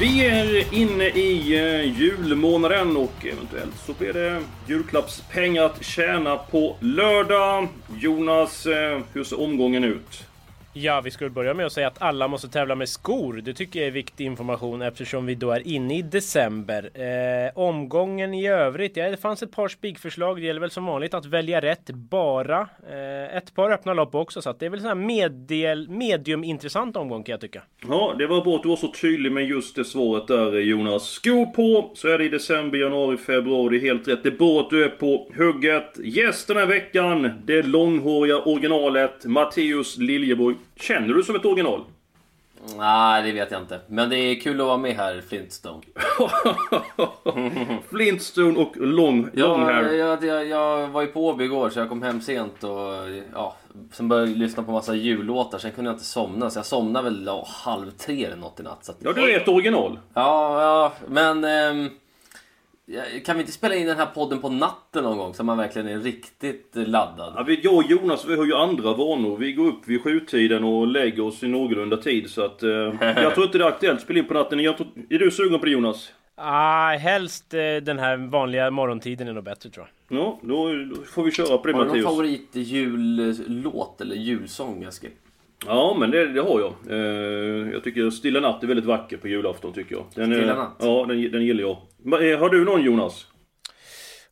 Vi är inne i eh, julmånaden och eventuellt så blir det julklappspengar att tjäna på lördag. Jonas, eh, hur ser omgången ut? Ja, vi skulle börja med att säga att alla måste tävla med skor. Det tycker jag är viktig information eftersom vi då är inne i december. Eh, omgången i övrigt, ja, det fanns ett par spikförslag. Det gäller väl som vanligt att välja rätt bara. Eh, ett par öppna lopp också, så att det är väl en mediel, mediumintressant omgång kan jag tycka. Ja, det var bra att du var så tydlig med just det svaret där Jonas. Skor på, så är det i december, januari, februari. Det är helt rätt. Det är bra att du är på hugget. Gäst den här veckan, det långhåriga originalet Matteus Liljeborg. Känner du som ett original? Nej, det vet jag inte. Men det är kul att vara med här, Flintstone. Flintstone och long, long Jag, hair. jag, jag, jag var ju på Åby igår så jag kom hem sent och ja, sen började jag lyssna på massa jullåtar. Sen kunde jag inte somna så jag somnade väl ja, halv tre eller något i natt. Att, Ja, du är ett original. ja, ja, men ehm, ja, kan vi inte spela in den här podden på natten någon gång så man verkligen är riktigt laddad? Ja, vi, jag och Jonas vi har ju andra vanor. Vi går upp vid sjutiden och lägger oss i någorlunda tid. Så att, eh, jag tror inte det är aktuellt att spela in på natten. Jag tror, är du sugen på det Jonas? Ah, helst eh, den här vanliga morgontiden är nog bättre tror jag. Ja, då, då får vi köra på det Har du någon Mattias. favorit jullåt eller julsång Eskil? Ja, men det, det har jag. Eh, jag tycker Stilla natt är väldigt vacker på julafton tycker jag. Den, Stilla natt? Ja, den, den gillar jag. Men, eh, Har du någon Jonas?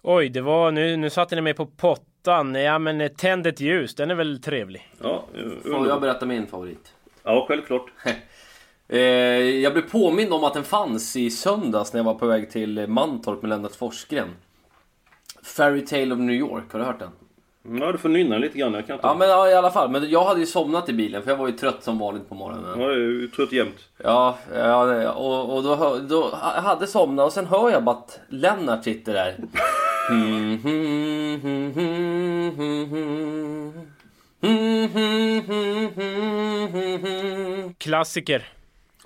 Oj, det var nu, nu satte ni mig på pottan. Ja, men eh, tänd ett ljus, den är väl trevlig. Ja, Får jag berätta min favorit? ja självklart. Eh, jag blev påmind om att den fanns i söndags när jag var på väg till Mantorp med Lennart Forsgren. Fairy Tale of New York, har du hört den? Ja, du får nynna lite grann. Jag kan inte... Ja men ja, i alla fall, men jag hade ju somnat i bilen för jag var ju trött som vanligt på morgonen. Ja, jag är trött jämt. Ja, ja och, och då, hör- då jag hade somnat och sen hör jag bara att Lennart sitter där. Mm, mm, mm. Klassiker.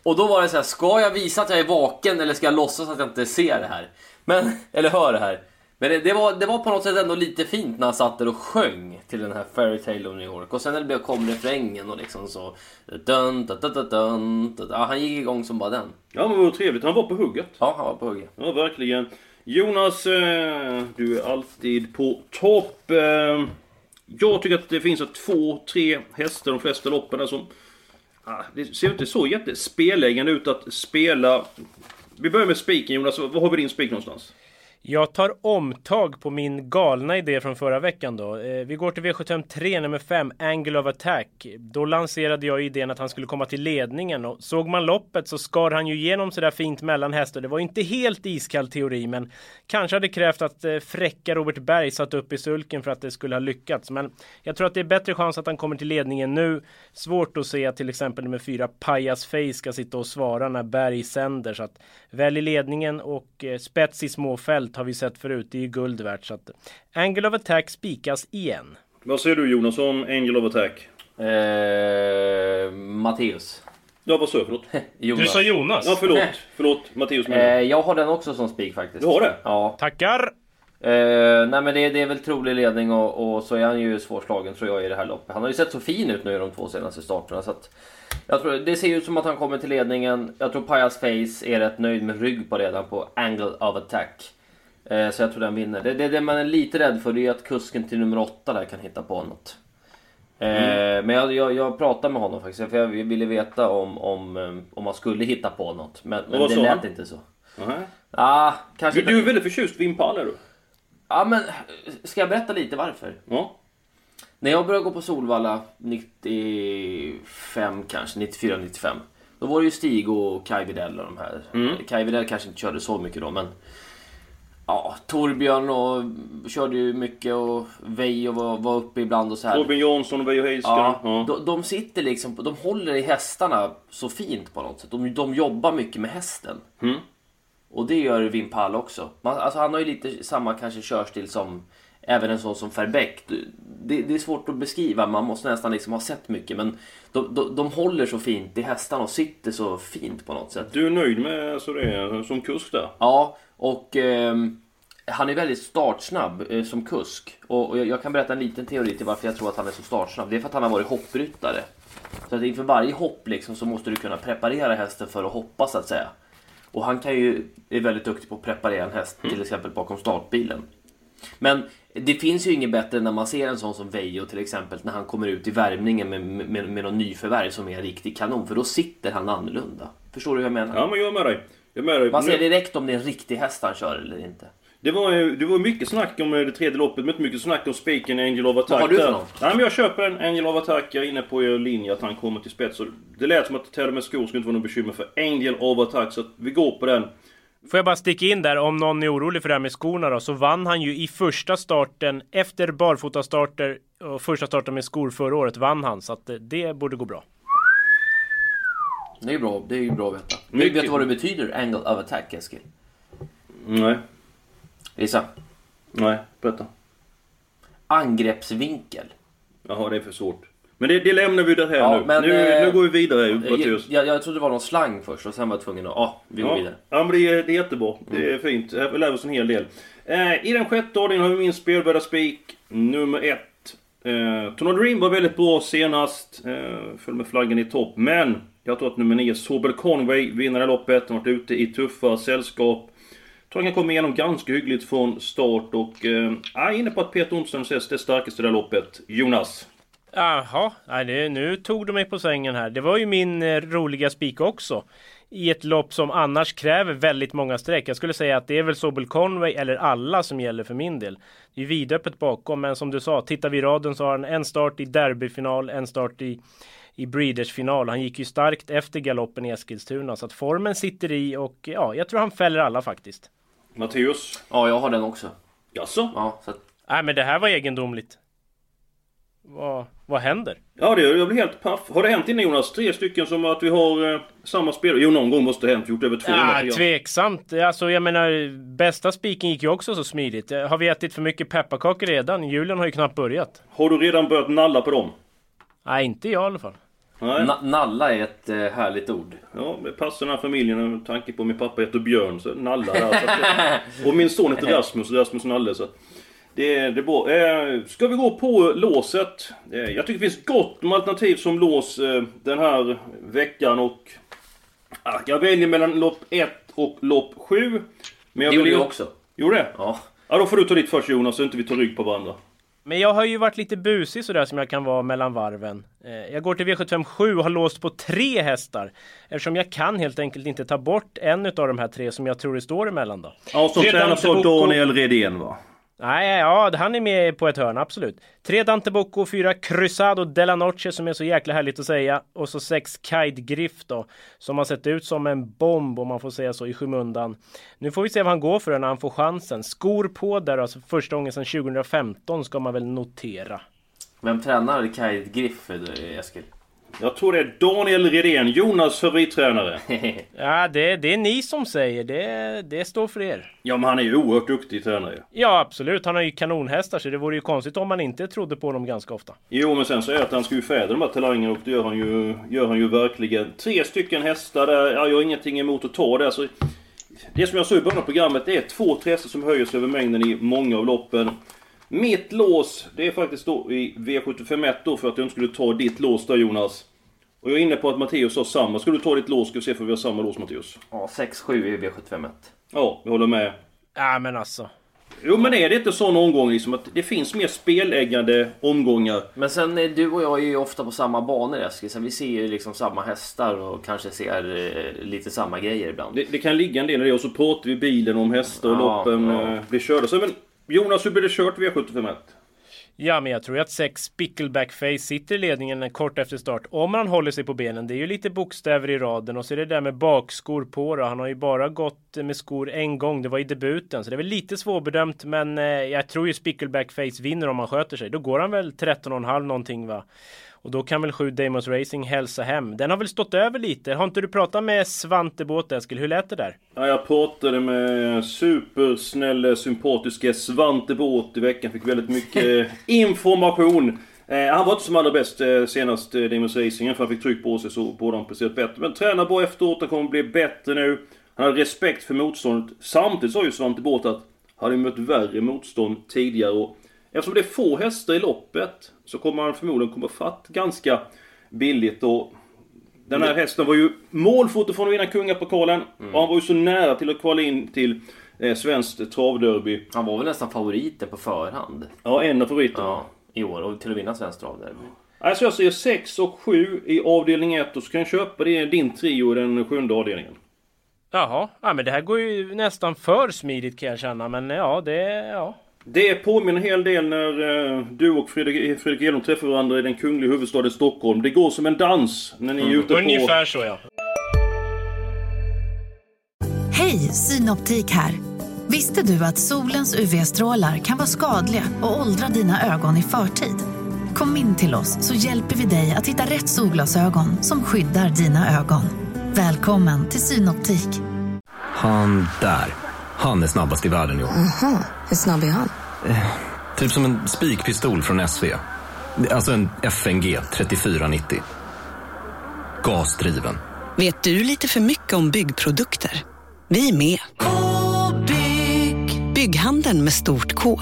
Och då var det så här, ska jag visa att jag är vaken eller ska jag låtsas att jag inte ser det här? Men, eller hör det här. Men det, det, var, det var på något sätt ändå lite fint när han satt där och sjöng till den här Fairy Tale of New York. Och sen när det kom refrängen och liksom så... Dun, dun, dun, dun, dun. Ja, han gick igång som bara den. Ja, men vad trevligt. Han var på hugget. Ja, han var på hugget. Ja, verkligen. Jonas, eh, du är alltid på topp. Eh, jag tycker att det finns två, tre hästar de flesta loppen som... Ah, det ser inte så jättespeläggande ut att spela. Vi börjar med spiken Jonas. Var har vi din spik någonstans? Jag tar omtag på min galna idé från förra veckan då. Eh, vi går till V753 nummer 5, Angle of Attack. Då lanserade jag idén att han skulle komma till ledningen och såg man loppet så skar han ju igenom sådär fint mellan hästar. Det var inte helt iskall teori men kanske hade krävt att eh, fräcka Robert Berg satt upp i sulken för att det skulle ha lyckats. Men jag tror att det är bättre chans att han kommer till ledningen nu. Svårt att se att till exempel nummer 4, Pajas Face ska sitta och svara när Berg sänder. Så att välj ledningen och eh, spets i små fält har vi sett förut. Det är ju guld värt. Så att Angle of Attack spikas igen. Vad säger du Jonas om Angel of Attack? Eh, Matteus. Ja, vad sa jag? Förlåt? Jonas. Jonas? Ja, förlåt. Förlåt. Matteus menar Eh, jag. jag har den också som spik faktiskt. Du har det? Ja. Tackar! Eh, nej men det, det är väl trolig ledning och, och så är han ju svårslagen tror jag i det här loppet. Han har ju sett så fin ut nu i de två senaste starterna så att jag tror, Det ser ut som att han kommer till ledningen. Jag tror Pajas Face är rätt nöjd med rygg på redan på Angle of Attack. Eh, så jag tror den vinner. Det, det, det man är lite rädd för är att kusken till nummer åtta där kan hitta på något. Eh, Men jag, jag, jag pratade med honom faktiskt för jag ville veta om, om, eh, om man skulle hitta på något. Men, men det lät han? inte så. Nej. Ah, kanske Men du är väldigt förtjust i Impala du? Ja men, ska jag berätta lite varför? Ja. När jag började gå på Solvalla 95 kanske, 94, 95. Då var det ju Stig och Kai Widell och de här. Mm. Kai Widell kanske inte körde så mycket då men... Ja, Torbjörn och körde ju mycket och Veijo var, var uppe ibland och så här. Robin Jansson och Veijo Heiskanen. Ja, Ja. de, de sitter liksom, de håller i hästarna så fint på något sätt. De, de jobbar mycket med hästen. Mm. Och det gör Vimpal också. Man, alltså han har ju lite samma kanske körstil som även en sån som Verbeck. Det, det är svårt att beskriva, man måste nästan liksom ha sett mycket. Men de, de, de håller så fint i hästarna och sitter så fint på något sätt. Du är nöjd med alltså det, som kusk där? Ja, och ehm, han är väldigt startsnabb eh, som kusk. Och, och jag, jag kan berätta en liten teori till varför jag tror att han är så startsnabb. Det är för att han har varit hoppryttare. Så att inför varje hopp liksom, så måste du kunna preparera hästen för att hoppa så att säga. Och han kan ju, är väldigt duktig på att preparera en häst till exempel bakom startbilen. Men det finns ju inget bättre när man ser en sån som Veijo till exempel när han kommer ut i värmningen med, med, med någon nyförvärv som är en riktig kanon. För då sitter han annorlunda. Förstår du hur jag menar? Ja, men jag är med dig. Dig. Man ser direkt om det är en riktig häst han kör eller inte. Det var, det var mycket snack om eh, det tredje loppet, men inte mycket snack om spiken Angel of Attack. Vad har du för något? Nej, men jag köper en Angel of Attack. Jag är inne på er linje att han kommer till spets. Det lät som att tävla med skor skulle inte vara något bekymmer för Angel of Attack. Så att vi går på den. Får jag bara sticka in där, om någon är orolig för det här med skorna då, så vann han ju i första starten, efter barfotastarter och första starten med skor förra året, vann han. Så att eh, det borde gå bra. Det är bra, det är bra att veta. Mycket. Vet du vad det betyder, angle of attack, Eskil? Nej, Gissa. nej, berätta. Angreppsvinkel. Jaha, det är för svårt. Men det, det lämnar vi där här Ja, nu. men, nu. eh, Nu går vi vidare, Jag, Mattias. jag, jag trodde det var någon slang först och sen var jag tvungen att... Ja, vi går Ja, vidare. ja men det är, det är jättebra. Det är fint. Vi lär oss en hel del. Eh, I den sjätte ordningen har vi min spelvärda spik nummer ett. Eh, Tornado Dream var väldigt bra senast. Eh, föll med flaggan i topp. Men jag tror att nummer 9, Sobel Conway, vinner det här loppet. Han har varit ute i tuffa sällskap. tror han kan komma igenom ganska hyggligt från start och... Eh, jag är inne på att Peter Olsson ses det starkaste i det här loppet. Jonas. Jaha, nej, nu tog du mig på sängen här. Det var ju min eh, roliga spik också. I ett lopp som annars kräver väldigt många streck. Jag skulle säga att det är väl Sobel Conway eller alla som gäller för min del. Det är vidöppet bakom, men som du sa, tittar vi i raden så har han en start i derbyfinal, en start i i Breeders final. Han gick ju starkt efter galoppen i Eskilstuna så att formen sitter i och ja, jag tror han fäller alla faktiskt. Matteus. Ja, jag har den också. Jaså? Ja, så att, Nej, men det här var egendomligt. Vad, vad händer? Ja, det, jag blir helt paff. Har det hänt innan Jonas? Tre stycken som att vi har eh, samma spel? Jo, någon gång måste det ha hänt. Gjort över 200 Ja, program. tveksamt. Alltså, jag menar, bästa spiken gick ju också så smidigt. Har vi ätit för mycket pepparkakor redan? Julen har ju knappt börjat. Har du redan börjat nalla på dem? Nej, inte jag i alla fall. Na, nalla är ett eh, härligt ord. Ja, det passar den här familjen med tanke på min pappa heter Björn, så nalla där. Så att, och min son heter Rasmus, Rasmus Nalle. Så det, det är bra. Eh, ska vi gå på låset? Eh, jag tycker det finns gott om alternativ som lås eh, den här veckan och... Ah, jag väljer mellan lopp 1 och lopp 7. Men Det jag gjorde jag också. Gjorde det? Ja. Ja, då får du ta ditt först Jonas, så inte vi tar rygg på varandra. Men jag har ju varit lite busig sådär som jag kan vara mellan varven. Eh, Jag går till V75 7 och har låst på tre hästar. Eftersom jag kan helt enkelt inte ta bort en av de här tre som jag tror det står emellan då. Ja, som tränas av. Daniel Redén va? Nej, ja, han är med på ett hörn, absolut. Tre Dante Bocco, fyra Cruzado Della Noche som är så jäkla härligt att säga. Och så sex Kaid Griff då, som har sett ut som en bomb om man får säga så i skymundan. Nu får vi se vad han går för när han får chansen. Skor på där alltså första gången sedan 2015 ska man väl notera. Vem tränar Kaid Griff, Eskil? Jag tror det är Daniel Redén, Jonas favorittränare. Ja, det, det är ni som säger. Det, det står för er. Ja, men han är ju oerhört duktig tränare. Ja, absolut. Han har ju kanonhästar så det vore ju konstigt om man inte trodde på dem ganska ofta. Jo, men sen så är det att han ska ju fädra de här talangerna och det gör han ju, gör han ju verkligen. Tre stycken hästar där, ja, jag har ingenting emot att ta det. Alltså, det som jag sa i början av programmet, det är två tre hästar som höjer sig över mängden i många av loppen. Mitt lås, det är faktiskt då i V751 då för att jag inte skulle ta ditt lås där Jonas. Och jag är inne på att Matteus har samma. Ska du ta ditt lås ska vi se för vi har samma lås Matteus. Ja, 6-7 i V751. Ja, jag håller med. Ja, men alltså. Jo men är det inte sån omgång liksom att det finns mer speläggande omgångar? Men sen eh, du och jag är ju ofta på samma banor Eskil, så vi ser ju liksom samma hästar och kanske ser eh, lite samma grejer ibland. Det, det kan ligga en del i det och så pratar vi bilen om hästar och Ja, loppen ja. eh, blir körda. Så, men Jonas, hur blir det kört V751? E ja, men jag tror att sex Spickleback Face sitter i ledningen kort efter start. Om han håller sig på benen. Det är ju lite bokstäver i raden och så är det där med bakskor på då. Han har ju bara gått med skor en gång. Det var i debuten, så det är väl lite svårbedömt. Men eh, jag tror ju Spickleback Face vinner om han sköter sig. Då går han väl 13,5 någonting va. Och då kan väl 7 Damos Racing hälsa hem. Den har väl stått över lite. Har inte du pratat med Svante Båth Eskil? Hur lät det där? Ja, jag pratade med supersnälle, sympatiske Svante Båth i veckan. Fick väldigt mycket information. Eh, han var inte som allra bäst eh, senast eh, Demons Racing, för han fick tryck på sig så borde han presterat bättre. Men tränar bra efteråt, han kommer bli bättre nu. Han har respekt för motståndet. Samtidigt sa ju Svante Båth att han hade mött värre motstånd tidigare. Och eftersom det är få hästar i loppet så kommer han förmodligen komma fatt ganska billigt. Och den här hästen var ju målfoto från att vinna kungapokalen. Och han var ju så nära till att kvala in till eh, svenskt travderby. Han var väl nästan favoriten på förhand. Ja, en av favoriterna. Ja, i år. Och till att vinna svenskt travderby. Alltså jag säger 6 och 7 i avdelning 1 och så kan jag köpa det, din trio i den sjunde avdelningen. Jaha, ja, men det här går ju nästan för smidigt kan jag känna. Men ja, det... Ja. Det påminner en hel del när eh, du och Fredrik, Fredrik Edlund träffar varandra i den kungliga huvudstaden Stockholm. Det går som en dans när ni är ute på... Ungefär så ja. Hej, Synoptik här. Visste du att solens UV-strålar kan vara skadliga och åldra dina ögon i förtid? Kom in till oss så hjälper vi dig att hitta rätt solglasögon som skyddar dina ögon. Välkommen till Synoptik. Han där. Han är snabbast i världen i år. Hur snabb är han? Typ som en spikpistol från SV. Alltså en FNG 3490. Gasdriven. Vet du lite för mycket om byggprodukter? Vi är med. -bygg. Bygghandeln med stort K.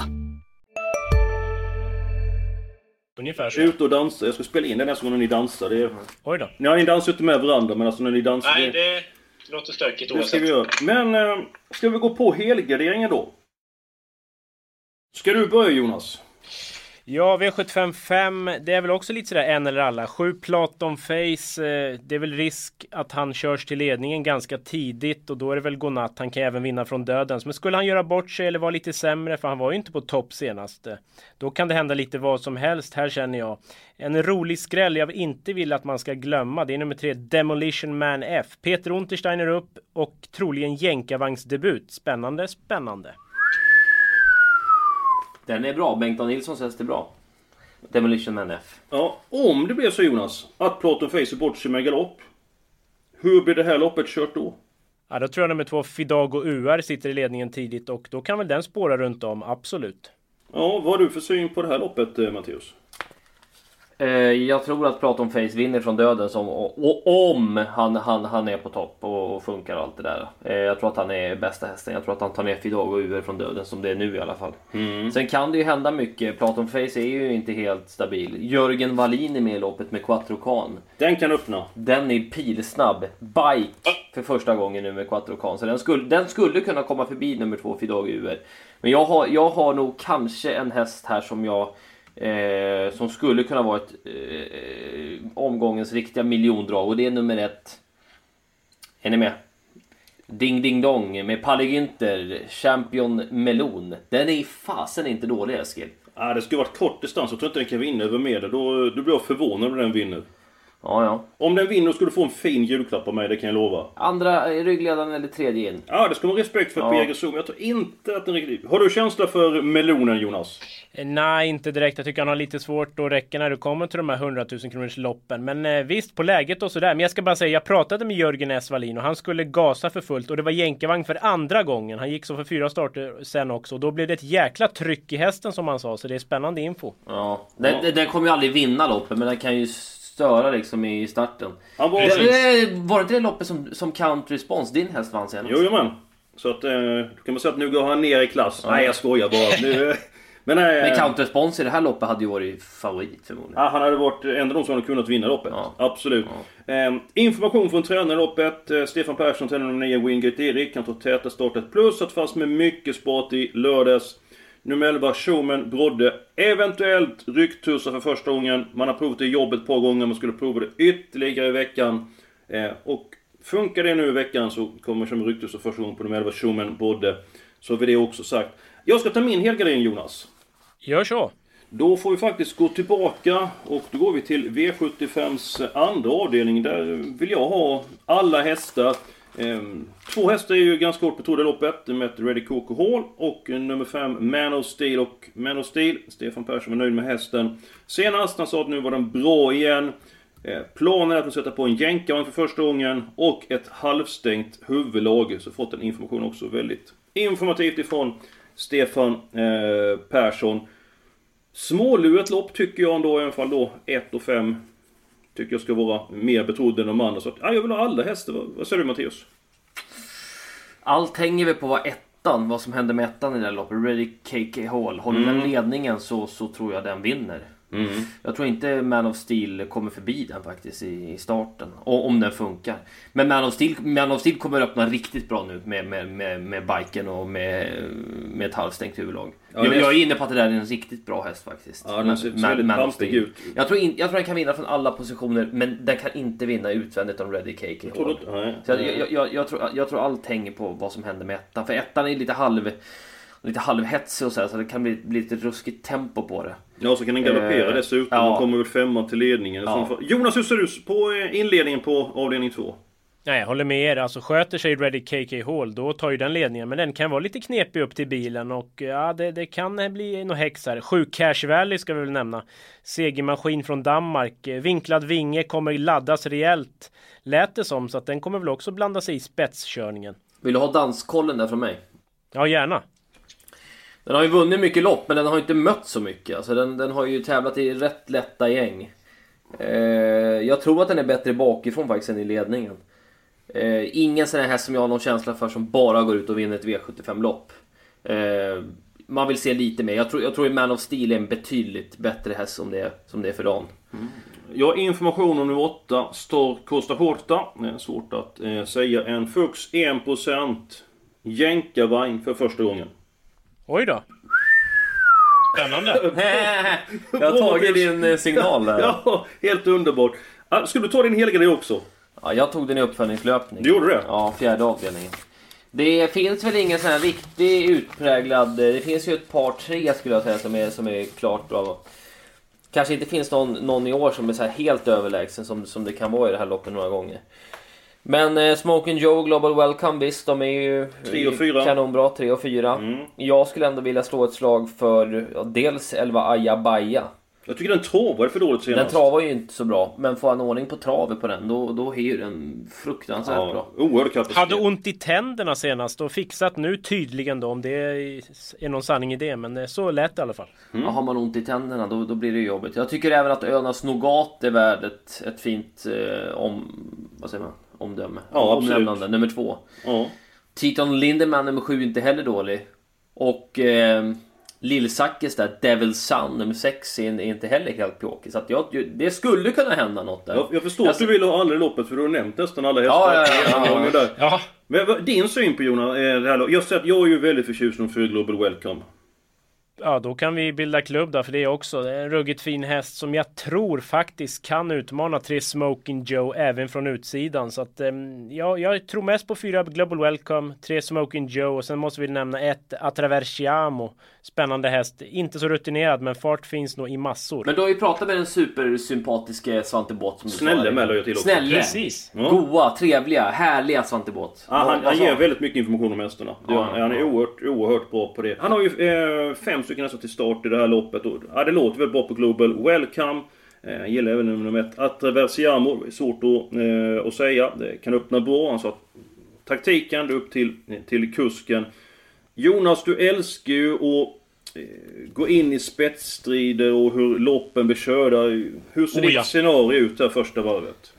Ungefär så. Ute och dansa. Jag ska spela in det nästa gång när ni dansar. Det är... Oj då. Ja, ni dansar ju inte med varandra men alltså när ni dansar... Nej, det låter stökigt Det ska vi göra. Men, eh, ska vi gå på helgarderingen då? Ska du börja Jonas? Ja, V755. det är väl också lite sådär en eller alla. Sju Platon Face, eh, det är väl risk att han körs till ledningen ganska tidigt och då är det väl godnatt. Han kan även vinna från dödens. Men skulle han göra bort sig eller vara lite sämre, för han var ju inte på topp senast. Eh, då kan det hända lite vad som helst, här känner jag. En rolig skräll jag inte vill att man ska glömma, det är nummer tre, Demolition Man F. Peter Untersteiner upp och troligen jänkarvagnsdebut. Spännande, spännande. Den är bra. Bengt A. Nilssons häst är bra. Demolition Man F. Ja, om det blir så Jonas, att Platon Face är bort sig med galopp. Hur blir det här loppet kört då? Ja, då tror jag nummer två, Fidago UR, sitter i ledningen tidigt och då kan väl den spåra runt om, absolut. Ja, vad har du för syn på det här loppet eh, Matteus? Eh, jag tror att Platon Face vinner från döden som, och, och, om han, han, han är på topp och, och funkar och allt det där. Eh, jag tror att han är bästa hästen. Jag tror att han tar ner Fidago UR från döden som det är nu i alla fall. Sen kan det ju hända mycket. Platon Face är ju inte helt stabil. Jörgen Wallin är med i loppet med Quattro Can. Den kan öppna. Den är pilsnabb. Bike för första gången nu med Quattro Can. Så den skulle, den skulle kunna komma förbi nummer två Fidago UR. Men jag har, jag har nog kanske en häst här som jag Eh, som skulle kunna vara ett eh, omgångens riktiga miljondrag och det är nummer ett. Är ni med? Ding Ding Dong med Palle Günther, Champion Melon. Den är i fasen inte dålig Eskil. Ah, det skulle varit kort distans. Jag tror inte den kan vinna över medel. Då, då blir jag förvånad om den vinner. Ja, ja. Om den vinner skulle du få en fin julklapp av mig, det kan jag lova. Andra ryggledaren eller tredje in. Ja, det ska man respekt för Ja. på Jägersro. Men jag tror inte att den riktigt... Har du känsla för melonen Jonas? Eh, Nej, inte direkt. Jag tycker han har lite svårt att räcka när det kommer till de här 100 000 kronors loppen. Men eh, visst, på läget och sådär. Men jag ska bara säga, jag pratade med Jörgen S. Wallin och han skulle gasa för fullt. Och det var jänkarvagn för andra gången. Han gick så för fyra starter sen också. Och då blev det ett jäkla tryck i hästen som han sa. Så det är spännande info. Ja. Den, den- den kommer ju aldrig vinna loppet men den kan ju störa liksom i starten. Han var... Det, det, var inte det loppet som, som Count Response din häst vann senast? Jajamän. Så att, eh, kan man säga att nu går han ner i klass. Nej, jag skojar bara. Nu, eh, men nej, Men eh, Count Response i det här loppet hade ju varit favorit förmodligen. Ja, han hade varit en av de som hade kunnat vinna loppet. Ja. Absolut. Eh, information från tränaren i loppet. Eh, Stefan Persson, tränare nummer 9, Wingate Erik. Han tar täta startet. Plus satt fast med mycket sport i lördags. Nummer 11, Showman Brodde. Eventuellt rycktussar för första gången. Man har provat det i jobbet ett par gånger. Man skulle prova det ytterligare i veckan. Eh, och funkar det nu i veckan så kommer med rycktussar första gången på nummer 11, Showman Brodde. Så har vi det också sagt. Jag ska ta min helgardering Jonas. Gör så. Då får vi faktiskt gå tillbaka och då går vi till V75s andra avdelning. Där vill jag ha alla hästar. Ehm, Två hästar är ju ganska hårt betrodda i loppet. Med Ready Coco Hall och nummer 5 Man of Steel. Och Man of Steel, Stefan Persson var nöjd med hästen. Senast han sa att nu var den bra igen. Eh, planen är att sätta på en jänkarvagn för första gången och ett halvstängt huvudlag. Så fått den information också väldigt informativt ifrån Stefan eh, Persson. Småluret lopp tycker jag ändå, i alla fall då 1 och 5 Tycker jag ska vara mer betrodd än de andra. Så att, ja, jag vill ha alla hästar. Vad, säger du Mattias? Allt hänger väl på vad ettan, vad som händer med ettan i det här loppet. Ready KK Hall. Håller Mm. den ledningen så, så tror jag den vinner. Mm. Jag tror inte Man of Steel kommer förbi den faktiskt i, i starten. Och, om den funkar. Men Man of Steel, Man of Steel kommer öppna riktigt bra nu med, med, med, med biken och med, med ett halvstängt huvudlag. Ja, jag, jag är inne på att det där är en riktigt bra häst faktiskt. Ja, den ser- Man- Man of Steel. ut. Jag tror, in, jag tror den kan vinna från alla positioner men den kan inte vinna utvändigt om Ready KK Tror du? Nej. Så jag, jag, jag, jag, tror, jag tror allt hänger på vad som händer med ettan. För ettan är lite halv lite halvhetsig och så, här, så det kan bli, bli lite ruskigt tempo på det. Ja, så kan den galoppera Eh, dessutom. ja. och kommer väl femma till ledningen. Ja. Jonas, hur ser du på eh, inledningen på avdelning 2? Nej, jag håller med er. Alltså sköter sig Ready KK Hall, då tar ju den ledningen. Men den kan vara lite knepig upp till bilen och ja, det, det kan eh, bli något häx här. 7 Cash Valley ska vi väl nämna. Segermaskin från Danmark. Eh, Vinklad vinge kommer laddas rejält. Lät det som, så att den kommer väl också blanda sig i spetskörningen. Vill du ha danskollen där från mig? Ja, gärna. Den har ju vunnit mycket lopp men den har ju inte mött så mycket. Alltså den, den har ju tävlat i rätt lätta gäng. Eh, jag tror att den är bättre bakifrån faktiskt än i ledningen. Eh, ingen sån här häst som jag har någon känsla för som bara går ut och vinner ett V75-lopp. Eh, man vill se lite mer. Jag tror, jag tror att Man of Steel är en betydligt bättre häst som det är, som det är för dagen. Mm. Jag har information om nummer 8, Stor Costa Horta. Det är svårt att eh, säga. En Fux 1% Jänkarvagn för första gången. Oj då. Spännande. jag har tagit din eh, signal där. Ja, helt underbart. Ah, Ska du ta din helgardé också? Ja, jag tog den i uppföljningslöpning. Du gjorde det? Ja, fjärde avdelningen. Det finns väl ingen sån här riktig utpräglad... Det finns ju ett par, tre skulle jag säga som är, som är klart bra. Kanske inte finns någon, någon i år som är så här helt överlägsen som, som det kan vara i det här loppet några gånger. Men eh, Smoking Joe Global Welcome visst, de är ju Tre och fyra. kanonbra. 3 och 4. Mm. Jag skulle ändå vilja slå ett slag för ja, dels 11 Aja Baja. Jag tycker den travade för dåligt Den senast. travar ju inte så bra, men får han ordning på travet på den då, då är ju den fruktansvärt bra. Ja, oerhörd kapacitet. Hade ont i tänderna senast och fixat nu tydligen då om det är någon sanning i det. Men eh, så lät det i alla fall. Ja, har man ont i tänderna då, då blir det jobbigt. Jag tycker även att Önas Nougat är värd ett, ett fint eh, om, vad säger man? Omdöme. Ja, Omnämnande, absolut. nummer två. Ja. Titon Lindemann nummer sju inte heller dålig. Och eh, Lill-Sackes där, Devil Sun nummer sex är inte heller helt pjåkig. Så att jag, det skulle kunna hända något där. Jag, jag förstår att du vill ha alla i loppet för du har nämnt nästan alla hästar. Ja, ja, ja, ja, där. Men din syn på Jonas, eh, det här, jag, säger att jag är ju väldigt förtjust i för Global Welcome. Ja, då kan vi bilda klubb där för det också. Det är en ruggigt fin häst som jag tror faktiskt kan utmana tre Smoking Joe även från utsidan. Så att ehm, ja, jag tror mest på fyra Global Welcome, tre Smoking Joe och sen måste vi nämna ett Atraversiamo. Spännande häst. Inte så rutinerad men fart finns nog i massor. Men du har ju pratat med den supersympatiske Svante Båth som du Snälle sa. med la jag till också. Snälle! Precis. Ja. Goa, trevliga, härliga Svante Båth. Ja, han, han ger väldigt mycket information om hästarna. Ja, han. är ja. oerhört, oerhört bra på det. Han har ju eh, fem stycken nästan till start i det här loppet. Och, ja, det låter väl bra på Global Welcome. Eh, gillar även nummer ett. Atraversiamo. Svårt att, eh, att säga. Det kan öppna bra. Han sa att taktiken, det är upp till, till kusken. Jonas, du älskar ju att eh, gå in i spetsstrider och hur loppen blir körda. Hur ser Oh, ditt ja. scenario ut här första varvet?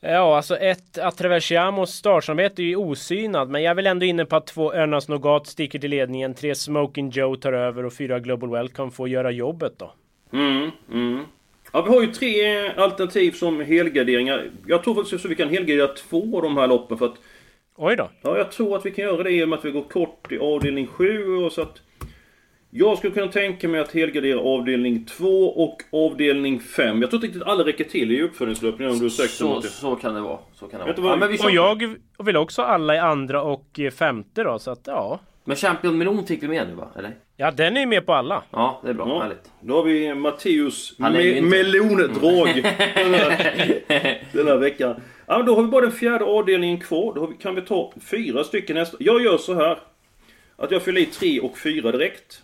Ja, alltså ett Atraversiamos startsamvete är ju osynad, men jag är väl ändå inne på att två Önas Nougat sticker till ledningen, tre Smoking Joe tar över och fyra Global Welcome får göra jobbet då. Mm, mm. Ja, vi har ju tre alternativ som helgarderingar. Jag tror faktiskt att vi kan helgardera två av de här loppen för att... Oj då. Ja, jag tror att vi kan göra det i och med att vi går kort i avdelning 7 och så att... Jag skulle kunna tänka mig att helgardera avdelning 2 och avdelning 5. Jag tror inte riktigt alla räcker till i uppföljningslöpningen om du ursäktar Så, så kan det vara. Så kan det vara. vad- Ja, men vi Och jag vill också alla i andra och eh, femte då, så att ja. Men Champion Melon fick vi med nu va? Eller? Ja, den är ju med på alla. Ja, det är bra. Ja. Härligt. Då har vi Matteus är me- inte- melondrag den, här, den här veckan. Ja, men då har vi bara den fjärde avdelningen kvar. Då vi, kan vi ta fyra stycken hästar. Jag gör så här. Att jag fyller i tre och fyra direkt.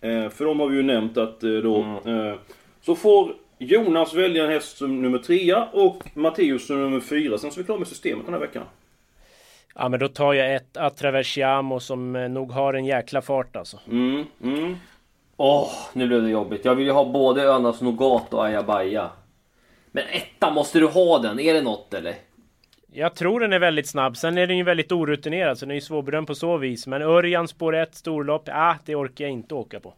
Eh, för de har vi ju nämnt att eh, då... Eh, så får Jonas välja en häst som nummer trea och Matteus som nummer fyra. Sen så är vi klara med systemet den här veckan. Ja, men då tar jag ett Atraversiamo som eh, nog har en jäkla fart alltså. Mm, mm. Åh, nu blev det jobbigt. Jag vill ju ha både Önas Nougat och Ayabaya. Men etta, måste du ha den? Är det något eller? Jag tror den är väldigt snabb. Sen är den ju väldigt orutinerad så den är ju svårbedömd på så vis. Men Örjan spår 1 storlopp, ah, det orkar jag inte åka på.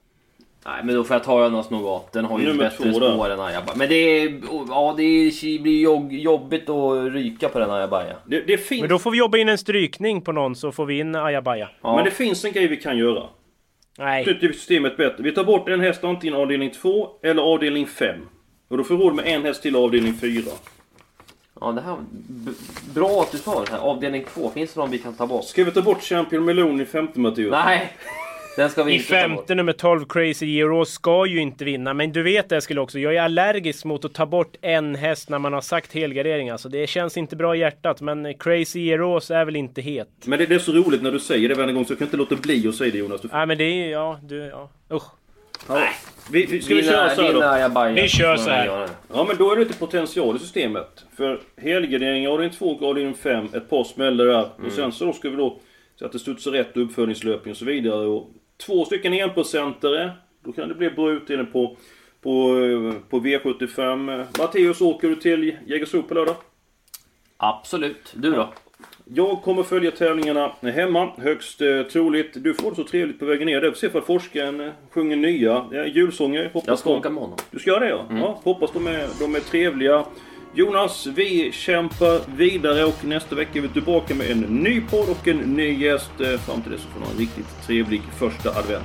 Nej, men då får jag ta Önas Nougat. Den har ju Nummer bättre två då. spår än Ayabaya. Men det är... Ja, det blir jobbigt att ryka på den Ayabaya. Det, det finns... Men då får vi jobba in en strykning på någon så får vi in Ayabaya. Ja. Men det finns en grej vi kan göra. Nej. Systemet bättre. Vi tar bort en häst antingen avdelning 2 eller avdelning 5. Och då får vi råd med en häst till avdelning 4. Ja, det här... b- Bra att du sa det här. Avdelning 2, finns det någon vi kan ta bort? Ska vi ta bort Champion Melon i femte Matteus? Nej! Den ska vi I inte ta bort. femte nummer 12 Crazy Giro ska ju inte vinna. Men du vet det skulle också. Jag är allergisk mot att ta bort en häst när man har sagt helgardering. Alltså det känns inte bra i hjärtat. Men Crazy Heroes är väl inte het. Men det, det är så roligt när du säger det varje gång så jag kan inte låta bli att säga det Jonas. Du, Nej men det är ja, du, ja. Usch. Ja. vi, vi, ska vi köra så här då? Ayabaya. Vi kör får så här. Ja men då är det lite potential i systemet. För helgardering avdelning 2 och avdelning 5, ett par smällar där. Och sen så då ska vi då så att det studsar rätt och uppföljningslöpning och så vidare. Och två stycken enprocentare. Då kan det bli bra utdelning på, på, eh, på V75. Matteus, åker du till Jägersro på lördag? Absolut. Du då? Jag kommer följa tävlingarna hemma, högst eh, troligt. Du får det så trevligt på vägen ner. Där får se ifall forskaren eh, sjunger nya eh, julsånger. Hoppas Jag ska de- åka med honom. Du ska göra det ja. ja hoppas de är, de är trevliga. Jonas, vi kämpar vidare och nästa vecka är vi tillbaka med en ny podd och en ny gäst. Eh, Fram till dess så får ni ha en riktigt trevlig första advent.